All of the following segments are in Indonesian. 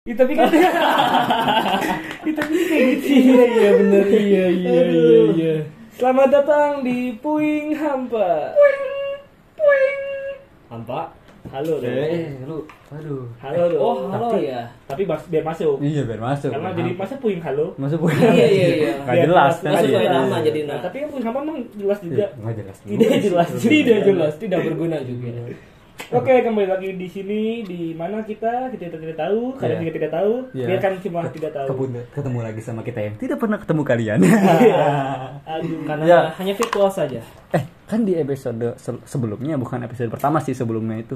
Ya, tapi kan Ya, tapi kayak gitu. Iya iya bener. Iya iya iya iya. Selamat datang di Puing Hampa. Puing Puing. Hampa? Halo dong eh lu aduh Halo dong oh halo Tapi- ya. Tapi mas- biar masuk. Iya biar masuk. Karena jadi masuk. masa Puing Halo? Masuk bukan. Iya, iya, iya. Gak Biar jelas kan masuk iya. kayak nama jadi Nah, nah tapi yang Puing Hampa emang jelas juga. Nggak jelas. Tidak jelas tidak jelas. Tidak berguna juga Oke, kembali lagi di sini di mana kita kita tidak tahu, kalian Iya. juga tidak tahu, Iya. biarkan cuma tidak tahu. Kebun- ketemu lagi sama kita yang tidak pernah ketemu kalian. Aduh, karena Ya. hanya virtual saja eh kan di episode se- sebelumnya bukan episode pertama sih sebelumnya itu.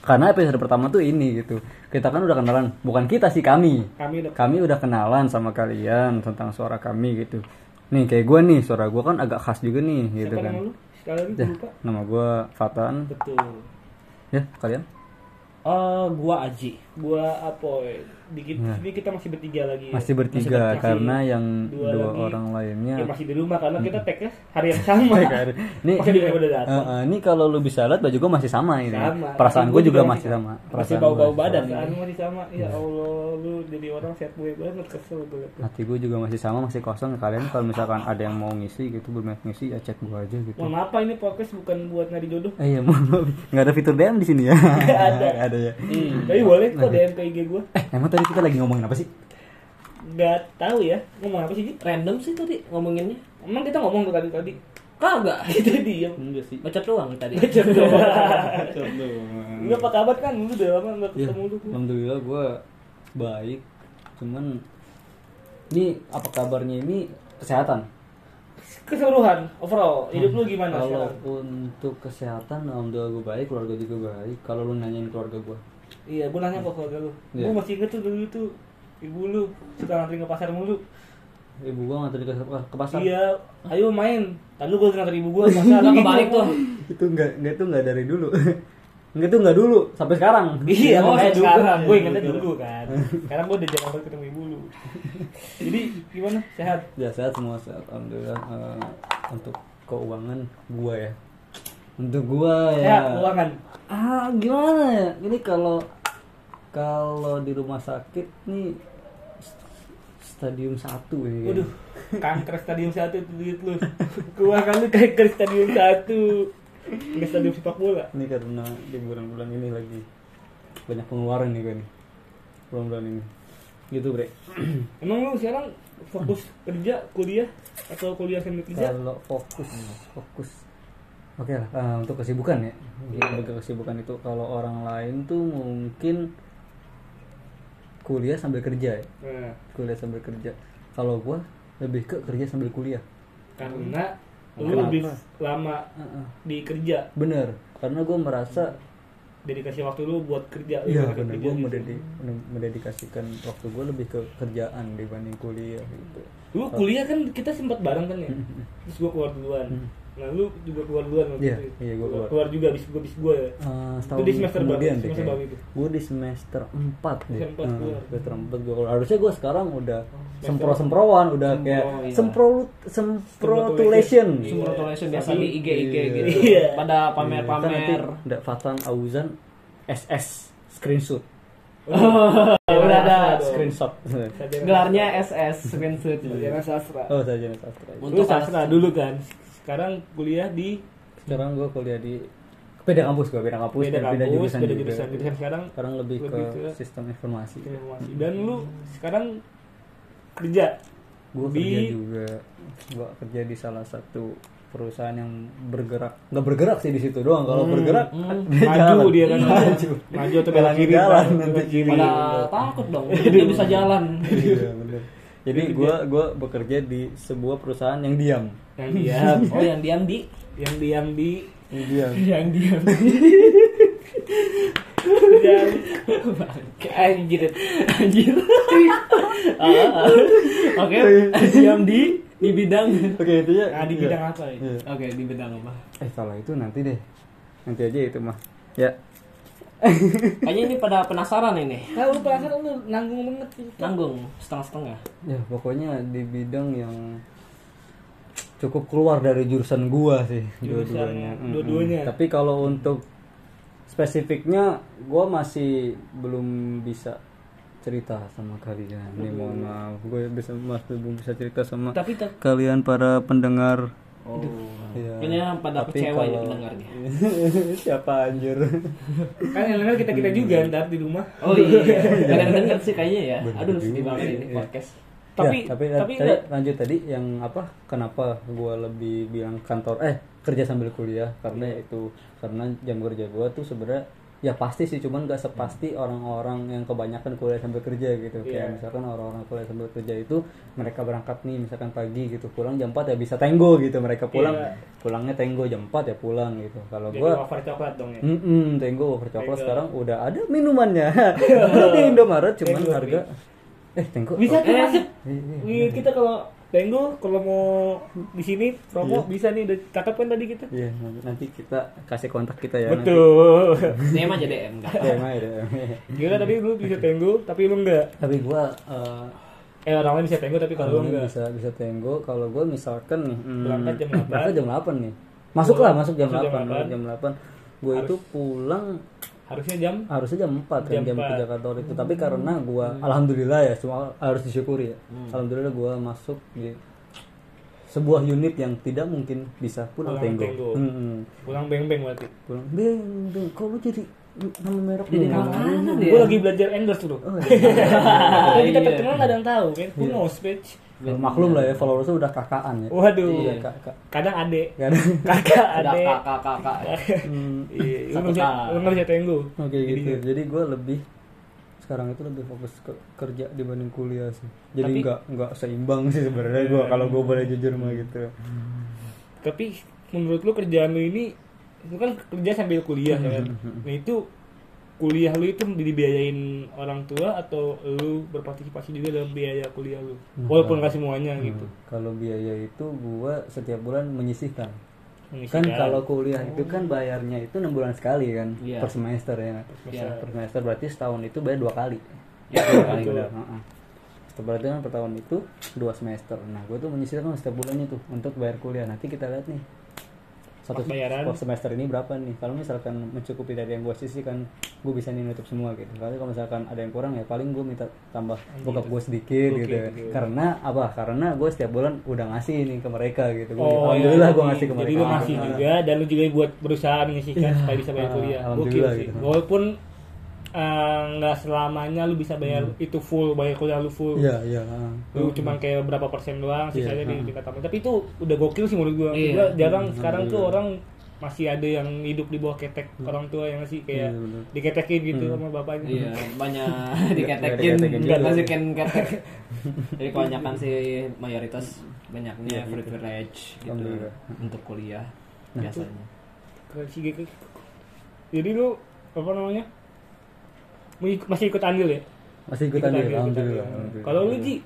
Karena episode pertama tuh ini gitu. Kita kan udah kenalan, bukan kita sih kami. kami udah Kami udah kenalan sama kalian tentang suara kami gitu. Nih kayak gue nih, suara gue kan agak khas juga nih gitu siapa kan. nama lu? Sekali Ya, nama gue Fatan. Betul. Ya kalian? Eh gua Aji Gua Apoy. Di di Nah. sini kita masih bertiga lagi. Masih bertiga bertiga. karena yang Dua dua, lagi. orang lainnya Ya, masih di rumah karena kita tag hari yang sama. Masih datang. Eh, eh, ini kalau lu bisa lihat baju gue masih sama ini. Sama. Perasaan Tapi gua juga juga masih masih sama. masih Perasaan bau-bau gua- badan Perasaan kan masih sama. Ya Allah, lu jadi orang set gue banget kesel gue. Hati gue juga masih sama, masih kosong. Kalian kalau misalkan ada yang mau ngisi gitu, berminat ngisi ya chat gue aja gitu. Mohon maaf Pak, ini podcast bukan buat nyari jodoh. Eh iya, mohon maaf. nggak ada fitur DM di sini ya. Nggak ada. Ada ya. Tapi boleh kok DM ke IG gue. Eh, emang tadi kita lagi ngomongin apa sih? Gak tahu ya ngomong apa sih random sih tadi ngomonginnya Emang kita ngomong tuh tadi tadi. kagak Kita diem. Enggak sih. bacot doang tadi Lu apa kabar kan? Lu udah lama gak Ya, ketemu lu. alhamdulillah gue baik. Cuman ini apa kabarnya ini kesehatan? Keseluruhan, overall, hidup lu gimana Kalau sekarang? untuk kesehatan, alhamdulillah gue baik, keluarga juga baik. Kalau lu nanyain keluarga gue, Iya, gue nanya kok keluarga lu. Iya. Gue masih inget tuh dulu tuh ibu lu suka ngantri ke pasar mulu. ibu gue nganterin ke, ke pasar. Iya, ayo main. Lalu gue nganter ibu gue ke pasar. Kebalik tuh itu nggak nggak itu nggak dari dulu. nggak itu nggak dulu sampai sekarang. Iya, Oh, dulu. sekarang gue ingetnya dulu. dulu kan. Sekarang gue udah jarang banget ketemu ibu lu. Jadi gimana? Sehat? Ya sehat semua sehat alhamdulillah. Eh, untuk keuangan gua ya. Untuk gua ya. Sehat, keuangan. Ah gimana ya? Ini kalau kalau di rumah sakit nih stadium satu ini. Waduh, kanker stadium satu itu duit lu. Keuangan lu kanker stadium satu. Ini stadium sepak bola. Ini karena di bulan-bulan ini lagi banyak pengeluaran nih gue nih. Bulan-bulan ini. Gitu, Bre. Emang lu sekarang fokus kerja, kuliah atau kuliah sambil kerja? Kalau fokus, fokus. Oke lah, eh, untuk kesibukan ya. Untuk kesibukan itu kalau orang lain tuh mungkin kuliah sambil kerja ya. Nah, Kuliah sambil kerja. Kalau gua lebih ke kerja sambil kuliah. karena lu Kenapa? lebih lama Heeh. di kerja Bener, karena gua merasa dedikasi waktu lu buat kerja Iya kerja gue gitu. mendedikasikan waktu gue lebih ke kerjaan dibanding kuliah gitu. lu kuliah kan kita sempat bareng kan ya terus gua keluar duluan nah lu juga keluar duluan waktu Iya, itu. iya, gua keluar. keluar juga bis gua bis gua ya Uh, Itu di semester berapa? Semester berapa itu? Gue di semester 4 deh. Semester empat Uh, keluar. semester 4 gue keluar. Harusnya gue sekarang udah sempro-semprowan, udah kayak iya. sempro semprotulation. Congratulations biasa Tapi- di IG IG Iya. gitu Iya. pada nanti pamer-pamer ada Fatan Auzan SS screenshot. udah ada Screenshot. Gelarnya SS screenshot sarjana sastra oh, saja sastra. Untuk sastra dulu kan sekarang kuliah di Sekarang gue kuliah di beda kampus gue, beda kampus beda dan beda kampus jurusan beda juga. jurusan jurusan sekarang Sekarang lebih, Lebih ke, ke- sistem informasi. informasi dan lu sekarang kerja Gue Di- kerja juga, gue kerja di salah satu perusahaan yang bergerak, nggak bergerak sih di situ doang. Kalau bergerak, dia maju jalan. dia kan maju, maju atau belok kiri jalan nanti. Kiri pada takut dong dia bisa jalan Iya. Jadi gue gua bekerja di sebuah perusahaan yang diam. Yang diam. Oh yang diam di? Yang diam di. Yang diam. yang diam. Yang anjir. Anjir. Ah, ah. oke. Diam di. Di bidang. Oke itu ya. nah di bidang apa ya Iya. oke di bidang apa? Eh kalau itu nanti deh, nanti aja itu mah. Ya. kayaknya ini pada penasaran ini. Nah, lu penasaran lu nanggung banget. Sih. nanggung setengah-setengah. Ya pokoknya di bidang yang cukup keluar dari jurusan gua sih Jurusan dua-duanya. Mm-mm. dua-duanya. Tapi kalau untuk spesifiknya gua masih belum bisa cerita sama kalian. Nih mohon maaf, gue bisa mas belum bisa cerita sama Tapi kalian para pendengar. Oh. Iya. Kayaknya pada Tapi kecewa ya kalau- pendengarnya. Siapa anjir? kan yang denger kita kita juga ntar di rumah Oh iya, kadang denger sih kayaknya ya. Aduh, sedih banget ini iya. podcast. Tapi Ya, tapi, tapi tadi enggak lanjut tadi yang apa? Kenapa gue lebih bilang kantor eh kerja sambil kuliah karena itu karena jam kerja gue tuh sebenarnya ya pasti sih cuman gak sepasti orang-orang yang kebanyakan kuliah sambil kerja gitu Iya. kayak misalkan orang-orang kuliah sambil kerja itu mereka berangkat nih misalkan pagi gitu pulang jam 4 ya bisa tenggo gitu mereka pulang Iya. pulangnya tenggo jam 4 ya pulang gitu kalau gue wafer coklat dong ya Mm-mm, Tenggo over coklat Tenggo. sekarang udah ada minumannya. di Indomaret cuman Tenggo, harga eh Tenggo. bisa tuh Eh. masuk Iya, iya. Wih, kita kalau Tenggo kalau mau di sini promo bisa nih udah cakep kan tadi kita Iya, nanti- nanti kita kasih kontak kita ya. betul DM aja DM enggak. DM aja, DM. Gila tadi lu bisa Tenggo tapi lu enggak Tapi gua eh, eh orang lain bisa Tenggo tapi kalau lu enggak bisa bisa Tenggo kalau gua misalkan nih hmm, Berangkat jam 8. berangkat jam 8 nih. Masuklah masuk jam Masuk 8, jam masuk 8. jam 8. Gua itu pulang harusnya jam harusnya jam 4 kan Jam jam 4. kerja kantor itu. Tapi karena gua alhamdulillah ya semua harus disyukuri ya. Alhamdulillah gua masuk di sebuah unit yang tidak mungkin bisa pulang, Pulang tenggo, Tenggo. Hmm, pulang beng-beng berarti. Pulang beng beng kok lu jadi nama merek Jadi lu? makanan gue ya. lagi belajar endorse tuh Oh, iya. Kalau kita Iya. terkenal nggak ada yang tahu kan? Who knows bitch? Ya, maklum lah ya followersnya udah kakaan ya. Waduh. Kakak kadang adek kan kakak Ada adek kakak-kakak. Hmm, iya lu Tenggo. Oke gitu. Jadi gue lebih sekarang itu lebih fokus ke kerja dibanding kuliah sih. Jadi nggak nggak seimbang sih sebenarnya gue kalau gue boleh jujur mah gitu. Tapi menurut lu kerjaan lu ini lu kan kerja sambil kuliah ya kan? Hmm. nah itu kuliah lu itu dibiayain orang tua atau lu berpartisipasi juga dalam biaya kuliah lu? Nah, walaupun nggak semuanya gitu. Hmm, kalau biaya itu gue setiap bulan menyisihkan kan kalau kuliah itu kan bayarnya itu enam bulan sekali kan Iya. per semester ya. Iya. per semester berarti setahun itu bayar dua kali. Ya, dua kali. Benar berarti kan per tahun itu dua semester. Nah gue tuh menyisihkan setiap bulannya tuh untuk bayar kuliah. Nanti kita lihat nih satu bayaran. semester ini berapa nih kalau misalkan mencukupi dari yang gue sisihkan gue bisa nih nutup semua gitu kalau kalau misalkan ada yang kurang ya paling gue minta tambah bokap gue sedikit Oke, gitu oke. karena apa karena gue setiap bulan udah ngasih nih ke mereka gitu Gua- Oh, alhamdulillah iya, gue ngasih ke mereka Jadi lu ngasih Ah. juga dan lu juga buat berusaha menyisihkan supaya bisa bayar Ah, kuliah. Gokil alhamdulillah sih. gitu. Walaupun eh, nggak selamanya lu bisa bayar itu full bayar kuliah lu full. Hmm. Iya, iya. ah. Lu cuma kayak berapa persen doang sisanya Iya, di ah. tingkat tambahan. Tapi itu udah gokil sih menurut gua. Iya. Gua jarang sekarang tuh Alhamdulillah. orang masih ada yang hidup di bawah ketek orang tua yang masih kayak Iya, bener. diketekin gitu sama bapaknya. Iya, banyak diketekin, nggak masukin ketek. Jadi kebanyakan sih mayoritas banyaknya Iya, gitu. privilege gitu Alhamdulillah. untuk kuliah Nah, biasanya. Keren sih, GK. Jadi lu apa namanya? Masih ikut andil ya? Masih ikut Ikut andil, andil, ikut alhamdulillah. andil. alhamdulillah. Kalau lu Ji,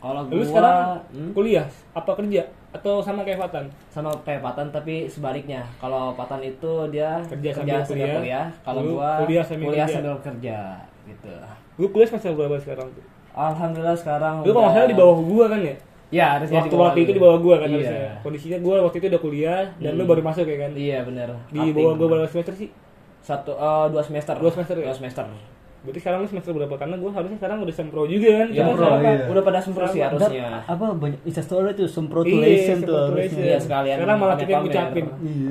Kalau lu gua sekarang hmm, kuliah apa kerja atau sama kayak Fatan? sama kayak Patan tapi sebaliknya. Kalau Patan itu dia Kerja sambil kuliah. kalau Lu gua kuliah sambil kerja. sambil kerja gitu. Lu kuliah semester berapa sekarang tuh? Alhamdulillah sekarang Lu kalau nggak salah di bawah gua kan ya? Ya, harusnya Waktu waktu itu di bawah gua kan iya. harusnya. Kondisinya gua waktu itu udah kuliah dan lu Hmm. baru masuk ya kan? Iya, benar. Di bawah gua berapa semester sih? satu eh, dua semester. Dua semester ya? Dua semester. Berarti sekarang lu semester berapa? Karena gua harusnya sekarang udah sempro juga kan? Ya, Cuma Sempro, iya. udah pada sempro sih harusnya. Apa banyak instastory tuh Iya, semprotulation tuh semprotulation. harusnya. Iya, sekalian Sekarang malah kita yang pamer-pamer. ngucapin. Iya,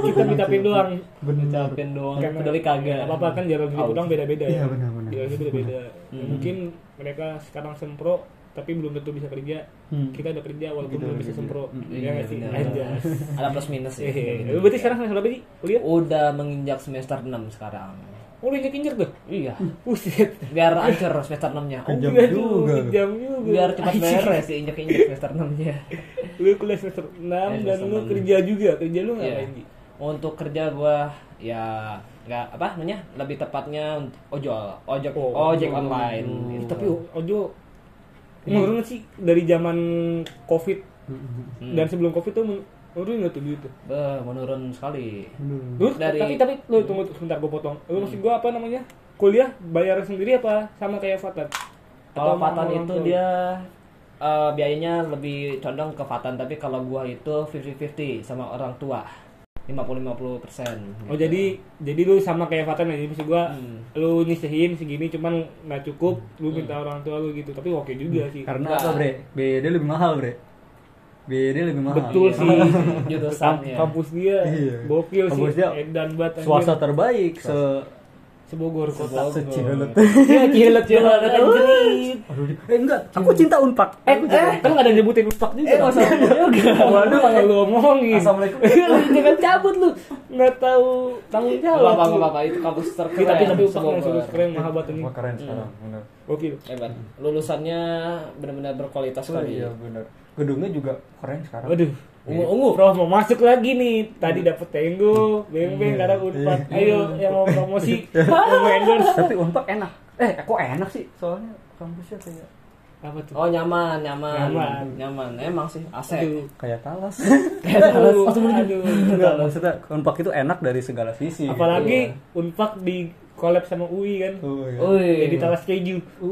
Kita ngucapin doang. Ngucapin doang. Kan Peduli kagak. Apa apa kan jalan hidup orang beda-beda ya. Iya, benar-benar. Jalan hidup beda-beda. Hmm. Mungkin mereka sekarang sempro tapi belum tentu bisa kerja. Hmm. Kita udah kerja walaupun Kita belum udah bisa kerja. sempro. Hmm. Iya Iya, nggak sih? Anjas. Ada plus minus ya. Berarti sekarang semester berapa sih kuliah? Udah menginjak semester 6 sekarang. Oh, lu injek-injek tuh. Iya. Buset. Biar ancur semester 6-nya. Oh, Kejam iya juga kejam juga. Biar cepat beres sih injek-injek semester 6-nya. Lu kuliah semester 6 Eh, dan semester lu enam. kerja juga. Kerja lu Iya. ngapain, Ji? Untuk kerja gua ya nggak apa namanya lebih tepatnya untuk ojol ojek Oh, ojek ojol. online Hmm, gitu. Tapi ojo menurun sih dari zaman Covid Hmm. dan sebelum Covid tuh men- menurun nggak tuh duit tuh? Beh, menurun sekali Lu, Dari- tapi tapi lu tunggu sebentar gue potong. Lu maksud gua apa namanya? Kuliah bayar sendiri apa sama kayak Fatan? Kalau Fatan itu dia eh, biayanya lebih condong ke Fatan tapi kalau gua itu 50-50 sama orang tua. 50-50 persen. Oh jadi jadi lu sama kayak Fatan ya, jadi maksud gua Hmm. lu nyisihin segini cuman nggak cukup, lu minta orang tua lu gitu. Tapi oke juga sih. Karena Nah. apa bre? BD lebih mahal bre. BD lebih mahal. Betul sih. Jurusannya. Kampus dia Iya. gokil Kampus sih. dia Edan banget. Swasta terbaik se sebogor kota. Secileut. Iya, Cileut Cileut anjir. Aduh, eh enggak, aku cinta Unpak. Eh, eh, kan nggak ada nyebutin uspak juga. Eh, usah juga. Waduh, kalau lu omongin. Assalamualaikum. Jangan cabut lu. Nggak tahu tanggung Gak jawab. apa-apa, lu. apa-apa. itu kampus Iya, terkeren. tapi tapi serius keren mahal banget ini. Wah, keren sekarang, benar. Gokil. Hebat. Lulusannya benar-benar berkualitas sekali. iya benar. Gedungnya juga keren sekarang. Waduh. Ungu, ungu. Prof mau masuk lagi nih. Tadi dapet tenggo, beng-beng, kadang unpad. Ayo yang mau promosi, mau endorse. Tapi Unpak enak. Eh, kok enak sih? Soalnya kampusnya kayak Apa tuh? Oh nyaman, nyaman, Nyaman. nyaman. Emang sih, AC. Aduh. kayak talas. Aduh, aduh. Enggak, maksudnya Unpak itu enak dari segala sisi. Apalagi gitu. unpad di collab sama UI kan. Oh, iya. Jadi talas keju.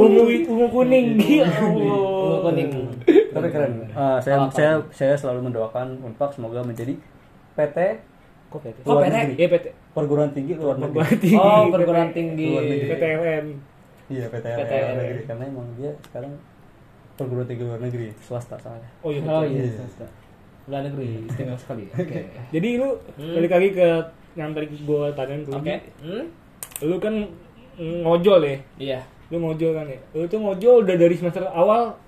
ungu ungu kuning. Ya Allah. Ungu kuning. Tapi keren. Eh, saya saya saya selalu mendoakan Unpak semoga menjadi PT Kok PT? Kok luar PT? negeri. Iya PT. perguruan tinggi luar negeri. Perguruan tinggi. Oh, perguruan tinggi. Luar negeri. PTLN. Iya, PTN, PTN. luar negeri karena emang dia sekarang perguruan tinggi luar negeri swasta soalnya. Oh iya. Oh betul. iya, Iya. swasta. Luar negeri, istimewa sekali. Oke. Jadi lu Hmm. balik lagi ke yang tadi gua tanyain ke lu. Oke. Hmm? Lu kan ngojol ya. Iya. Lu ngojol kan ya. Lu tuh ngojol udah dari semester awal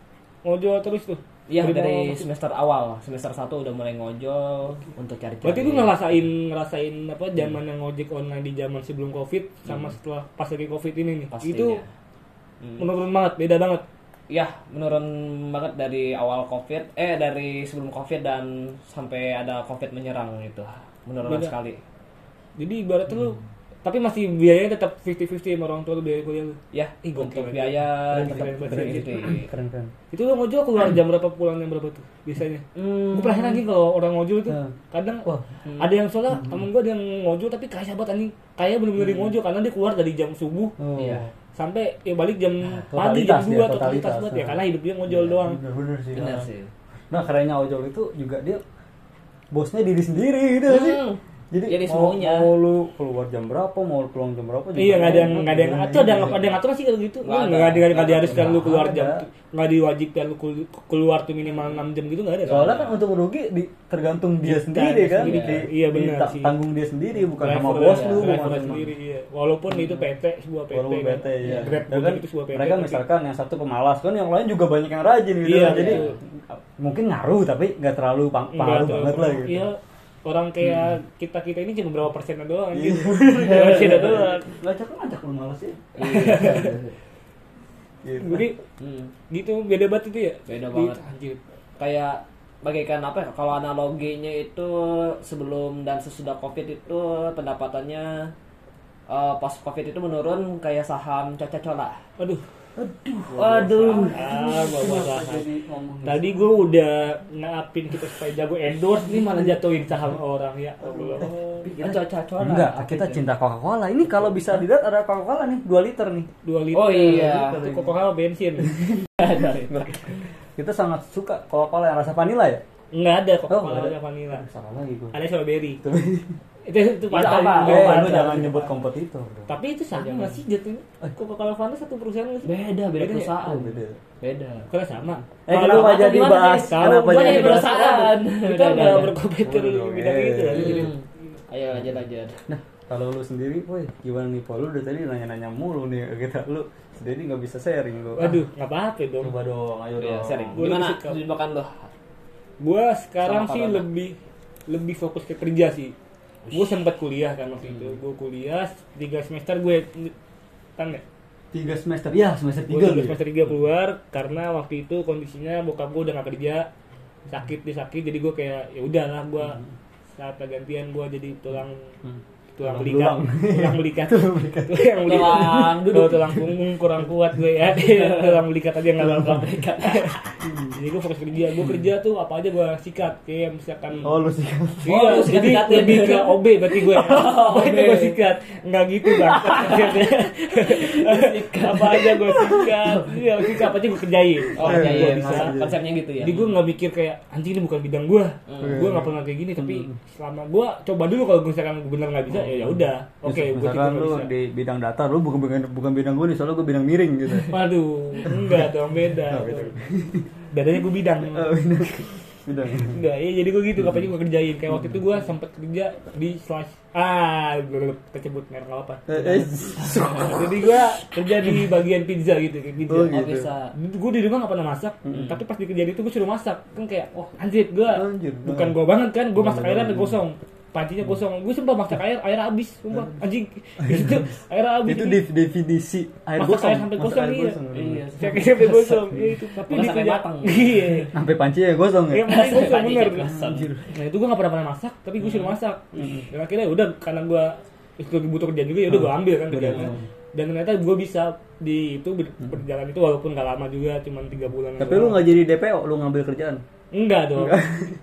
ngojol terus tuh. Iya Dari dari semester awal, semester 1 udah mulai ngojol untuk cari-cari. Berarti lu ngerasain ngerasain apa zaman yang ngojek online di zaman sebelum Covid sama setelah pas lagi Covid ini nih. Hmm. Pastinya. Itu Hmm. menurun banget, beda banget. Ya, menurun banget dari awal Covid, eh dari sebelum Covid dan sampai ada Covid menyerang itu. Menurun Beda. sekali. Jadi ibaratnya lu tapi masih biayanya tetap 50-50 sama orang tua lu biaya kuliah lu. Ya, Ih, gokil, biaya Keren, tetap keren gitu. Itu lu ngojol keluar jam berapa pulang jam berapa tuh biasanya? Hmm. Gue pernah sih kalau orang ngojol tuh Hmm. kadang Wah. ada yang soalnya temen gue ada yang ngojol tapi kaya banget anjing kaya bener-bener ngojol karena dia keluar dari jam subuh Oh. Iya. sampai ya balik jam pagi jam dia, 2 totalitas, totalitas. banget ya Nah. karena hidup dia ngojol doang Bener bener sih. Benar Nah. sih. Nah, kerennya ojol itu juga dia bosnya diri sendiri gitu sih. Jadi, Jadi mau, semuanya. mau lu keluar jam berapa, mau lu pulang jam berapa juga iya nggak ada yang nggak ada yang ngatur ada yang ada yang ngatur sih kalau gitu Nggak nggak ada. ada nggak ada nggak Nggak diharuskan lu keluar Nggak jam nggak diwajibkan lu kelu- keluar tuh minimal 6 jam gitu nggak ada Soalnya kan untuk merugi di, tergantung dia sendiri dia kan. Iya, benar sih. Tanggung dia sendiri bukan sama bos ya, lu, bukan sama sendiri iya walaupun itu PT sebuah PT Walaupun kan. PT ya. Grab Ya kan, itu sebuah PT mereka misalkan yang satu pemalas kan yang lain juga banyak yang rajin gitu Iya, kan. Jadi mungkin ngaruh tapi nggak terlalu Nggak pengaruh banget lah gitu. Orang kayak kita kita ini cuma berapa persennya doang Iya. gitu. Berapa persennya doang. Ngajak ngajak lu malas ya. Gitu. Jadi Hmm. gitu beda banget itu ya. Beda banget. Anjir. Kayak bagaikan apa ya? Kalau analoginya itu sebelum dan sesudah Covid itu pendapatannya eh, pas Covid itu menurun kayak saham Coca-Cola. Aduh. Waduh. Ah, bawa saham. Jadi Tadi gue udah ngaapin kita supaya jago endorse nih malah jatuhin saham orang ya Allah. Kan Coca-Cola. Enggak, kita cinta Coca-Cola. Ini kalau bisa dilihat ada Coca-Cola nih, 2 liter nih. Dua liter. Oh iya. Itu Coca-Cola bensin. Kita sangat suka Coca-Cola yang rasa vanilla ya? Enggak ada Oh, Coca-Cola ada. ada vanilla. Salah lagi gue. Ada strawberry. itu itu Itu Fanta apa? Eh, Oh, lu Fanta. jangan nyebut kompetitor. Tapi itu sama nggak sih jatuhnya? Coca-Cola Fanta satu perusahaan nggak sih? Beda, beda ya? perusahaan. Oh, beda. Beda. Karena sama. Eh, Kalau Fanta jadi bahas? Kenapa jadi perusahaan. Kita Udah, nggak udah. berkompetitor di Udah, bidang eh. itu. Jadi Hmm. Ayo lanjut lanjut. Nah, kalau lu sendiri, woi, gimana nih? Paul, lu dari tadi nanya-nanya mulu nih kita. Lu sendiri nggak bisa sharing lu. Waduh, nggak apa-apa dong. Coba dong, ayo Iya, dong. sharing. Gua Gimana kesibukan lo? Gua sekarang Sama sih lebih lebih fokus ke kerja sih. Gue sempat kuliah kan waktu itu. Gue kuliah tiga semester gue kan nggak? Tiga semester, ya semester Gue tiga lu. ya? semester tiga keluar karena waktu itu kondisinya bokap gue udah gak kerja sakit dia sakit jadi gue kayak ya udahlah gue saat gantian gue jadi tulang Hmm. Tulang belulang. tulang belikat tulang belikat tulang belikat Tulang. Oh, tulang punggung kurang kuat gue ya. Tulang belikat aja nggak apa jadi gue fokus kerja. Gue kerja tuh apa aja gue sikat. Kayak misalkan Oh lu sih. Iya, Oh, lu jadi lebih ke OB berarti gue. Apa aja gue sikat, nggak gitu bang. apa aja gue sikat, iya sikat. Apa aja gue kerjain. Oh iya iya bisa. maksud- konsepnya gitu ya. Jadi gue nggak mikir kayak anjing ini bukan bidang gue. Gue nggak pernah kayak gini, tapi selama gue coba dulu kalau misalkan gue bener nggak bisa, ya ya udah. Oke, gue Misalkan nggak lu bisa. di bidang data, lu bukan bukan bukan bidang gue nih, soalnya gue bidang miring gitu. Waduh, enggak dong beda. Bedanya gue bidang. Oh, bidang. Bidang. Enggak, iya jadi gue gitu, kapan gue kerjain. Kayak waktu itu gue sempet kerja di slash ah, gue kecebut merek nggak apa. Eh, eh, jadi gue kerja di bagian pizza gitu, kayak pizza. Oh, Oh gitu. bisa. Gue di rumah gak pernah masak, tapi pas di kerjaan itu gue suruh masak. Kan kayak, wah anjir gue, bukan gue banget kan, gue masak airnya sampai kosong. Pancinya kosong, gue sumpah masak air, air habis, sumpah anjing. Itu air habis. Itu di definisi air Masak gosong. air sampai kosong air iya. Iya. Sampai kosong, iya itu. Tapi di sampai matang. iya. Sampai panci ya gosong ya. Iya, makanya gue Pancinya bener. kosong. Nah itu gue gak pernah pernah masak, tapi gue suruh masak. Dan akhirnya udah karena gue itu butuh kerjaan juga ya udah gue ambil kan kerjaannya. Dan ternyata gue bisa di itu ber- berjalan itu walaupun gak lama juga, cuma tiga bulan. Tapi lu nggak jadi DPO, lu ngambil kerjaan. Enggak dong.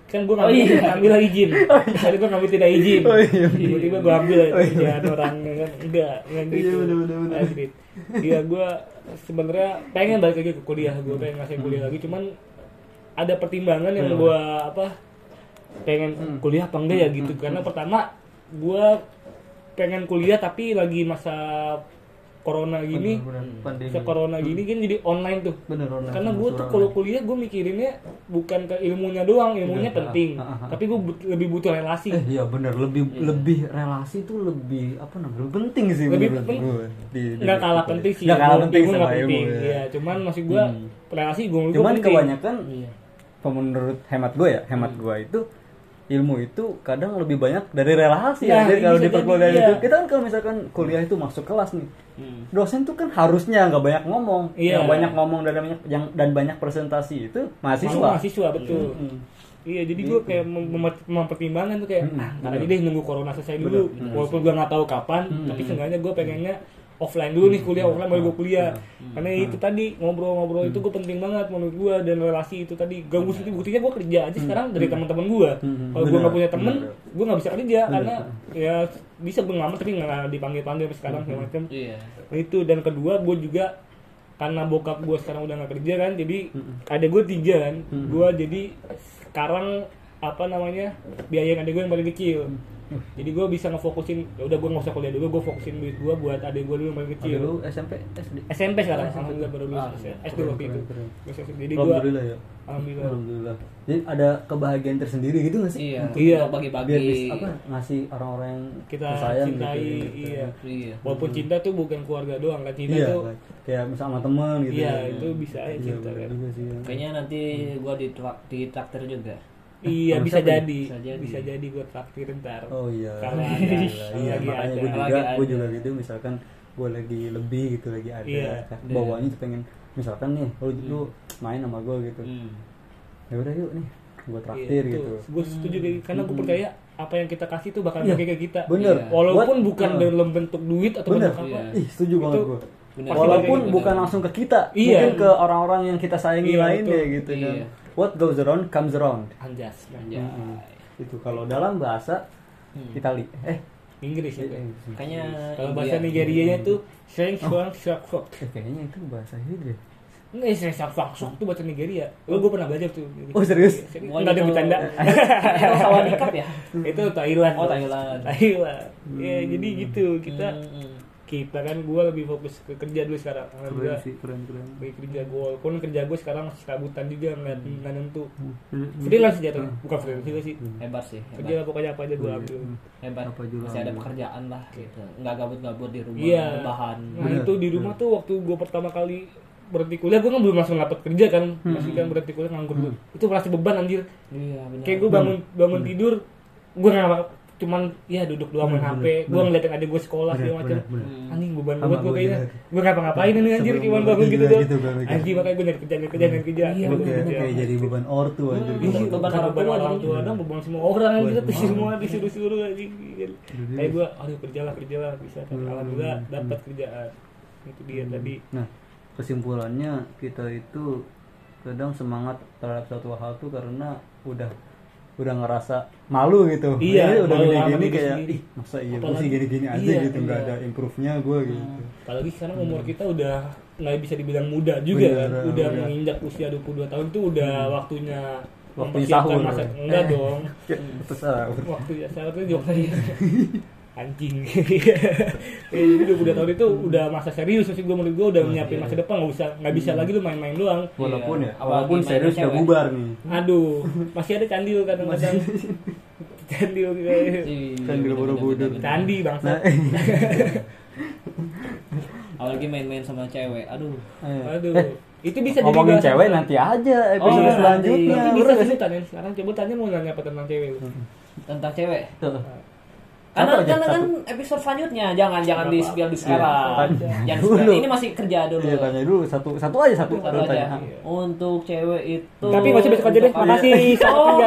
Kan gue Oh, ngambil, iya. ngambil lagi izin. Tadi gue ngambil tidak izin. Oh, iya. Tiba-tiba gue ambil Oh, iya. orang kan. Enggak, enggak gitu. Iya, bener, bener, bener. Asli. Iya gue sebenarnya pengen balik lagi ke kuliah. Gue pengen ngasih kuliah lagi. Cuman ada pertimbangan yang Hmm. gue apa pengen kuliah apa enggak ya gitu. Hmm. Karena pertama gue pengen kuliah tapi lagi masa corona gini. Bener, bener. Pandemi. Masa corona gini kan jadi online tuh. Bener, online. Karena gue tuh kalau online. kuliah gue mikirinnya bukan ke ilmunya doang, ilmunya Iya, penting. ah, ah, ah. Tapi gue lebih butuh relasi. Eh iya bener lebih lebih relasi tuh lebih apa namanya lebih penting sih Lebih menurut penting. gue. Di- di- Nggak kalah di- penting sih. nggak kalah penting sama penting. ya. Iya, cuman maksud gue Hmm. relasi gue cuman kebanyakan Iya. menurut hemat gue ya hemat Hmm. gue itu ilmu itu kadang lebih banyak dari relasi Nah, ya jadi kalau di perkuliahan jadi, itu iya. kita kan kalau misalkan kuliah itu masuk kelas nih Hmm. dosen tuh kan harusnya nggak banyak ngomong Iya. yang banyak ngomong dan banyak yang dan banyak presentasi itu mahasiswa mahasiswa betul. Hmm. Iya, jadi gue kayak mem- mem- mempertimbangkan tuh kayak Hmm, ah, bener. aja deh nunggu corona selesai dulu. Bener, bener. Walaupun gue nggak tahu kapan, Hmm. tapi seenggaknya gue pengennya offline dulu nih kuliah offline baru gue kuliah. Karena itu tadi ngobrol-ngobrol itu gue penting banget menurut gue dan relasi itu tadi. Gak bukti buktinya gue kerja aja sekarang dari teman-teman gue. Hmm. Kalau gue nggak punya temen, gue nggak bisa kerja karena ya bisa gue ngamar tapi nggak dipanggil-panggil sampai sekarang segala macam. Iya. Itu dan kedua gue juga karena bokap gue sekarang udah nggak kerja kan, jadi ada gue tiga kan, gue jadi sekarang apa namanya biayain adik gue yang paling kecil. Jadi gue bisa ngefokusin, ya udah gue nggak usah kuliah dulu, gue fokusin duit gue buat adik gue dulu yang paling kecil. lu SMP SD SMP sekarang, SMP. alhamdulillah baru lulus Ah, SD keren, waktu itu. Jadi gue, alhamdulillah ya alhamdulillah. alhamdulillah jadi ada kebahagiaan tersendiri gitu nggak sih Iya. Untuk Iya. Bagi-bagi. biar bis- apa ngasih orang-orang yang Kita sayang cintai, gitu, iya. Iya. Walaupun cinta tuh bukan keluarga doang kan, cinta iya tuh, kayak misal sama temen gitu iya ya. itu bisa aja Iya, cinta kan. ya. Kayaknya nanti gua di di traktir juga. Iya Sama bisa jadi, Bisa jadi. bisa jadi gue traktir ntar. oh iya Kalau ada, Iya, iya lagi makanya ada. gue juga gue juga gitu misalkan gue lagi lebih gitu lagi ada Iya. bawahnya tuh pengen misalkan nih lu, lu main sama gue gitu Hmm. ya udah yuk nih gue traktir gitu Gue Iya, setuju gitu. karena gue percaya apa yang kita kasih tuh bakal Iya, ke kita. bener Iya. Walaupun Buat- bukan Nah. dalam bentuk duit atau bener bentuk apa. Iya. ih setuju banget gue walaupun Bener. bukan langsung ke kita Iya. mungkin ke orang-orang yang kita sayangi Iya, lainnya betul. gitu kan Iya. What goes around comes around Anjas. Anjay. Mm-mm. itu kalau dalam bahasa Hmm. Itali eh Inggris ya. Kayaknya Kalau bahasa Nigerianya tuh Seng Shuang Shak Shok. eh, kayaknya itu bahasa Hindu deh Enggak, Shak Shok Shok tuh bahasa Nigeria. Oh, gue pernah belajar tuh. Oh, serius? Enggak ada bercanda. Itu sawadikap ya? Itu Thailand. Oh. Thailand. Thailand. Ya, jadi gitu. Kita Hmm. Kita kan gue lebih fokus ke kerja dulu sekarang. keren Alhamdulillah. sih keren keren Bagi kerja gue, walaupun kerja gue sekarang masih kabutan juga ngeliat Hmm. nggak nentu. Freelance jatuhnya, bukan freelance juga sih. Hebat sih. Kerja Hebat. lah pokoknya apa aja gue Iya. ambil. Hebat. Apa juga Masih ada pekerjaan lah gitu. Enggak gabut-gabut di rumah, Iya. bahan. Nah itu di rumah tuh waktu gue pertama kali berhenti kuliah, gue kan belum langsung dapat kerja kan, masih kan berhenti kuliah nganggur dulu. Itu merasa beban anjir. Iya, benar. Kayak gue bangun bangun tidur, gue nggak cuman ya duduk doang main HP gue ngeliatin adik gue sekolah segala macam anjing beban banget gue gua kayaknya juga. gue ngapa-ngapain ini anjir Sebelum cuma gua bangun gitu doang gitu, mikir. anjing makanya gue nyari kerja nyari kerja nyari kerja Iya, Nyari Oke, kerja. kayak jadi beban ortu gitu. Iya, Beban orang beban tua orang tua jadinya. dong, beban semua orang Beban gitu, semua semua orang. disuruh-suruh anjing. Kayak gue, aduh kerjalah kerjalah bisa. Alhamdulillah dapat kerjaan. Itu dia tadi. Nah, kesimpulannya kita itu kadang semangat terhadap suatu hal tuh karena udah udah ngerasa malu gitu. Iya, Ya, udah gini gini kayak sendiri. ih masa iya gue sih gini-gini aja iya, gitu nggak iya. ada improve-nya gue gitu. Apalagi sekarang umur kita udah nggak bisa dibilang muda juga Bener, kan. Udah udah. menginjak usia 22 tahun itu udah waktunya Waktunya mempersiapkan sahur. masa enggak dong. Kayak besar. Waktu ya saat itu juga anjing ya, jadi 22 tahun itu udah masa serius sih gue menurut gue udah nyiapin masa depan nggak bisa nggak bisa lagi lu main-main doang Walaupun Iya. ya, Apalagi walaupun main serius udah bubar nih. Aduh, masih ada candil kadang-kadang. candil kayak Kan dulu Borobudur. candi bangsa. Nah, Apalagi main-main sama cewek. Aduh. Aduh, itu bisa jadi ngomongin cewek nanti aja episode Oh, nanti. selanjutnya. Tapi bisa sih tanya sekarang coba tanya mau nanya apa tentang cewek. Tentang cewek. Tuh. Karena karena kan episode selanjutnya jangan jangan di Nggak spill di Iya. sekarang. Dulu. spill. Ini masih kerja dulu. Iya tanya dulu satu satu aja satu. Aja. tanya. Untuk cewek itu Tapi usah besok aja deh. Makasih. Oh.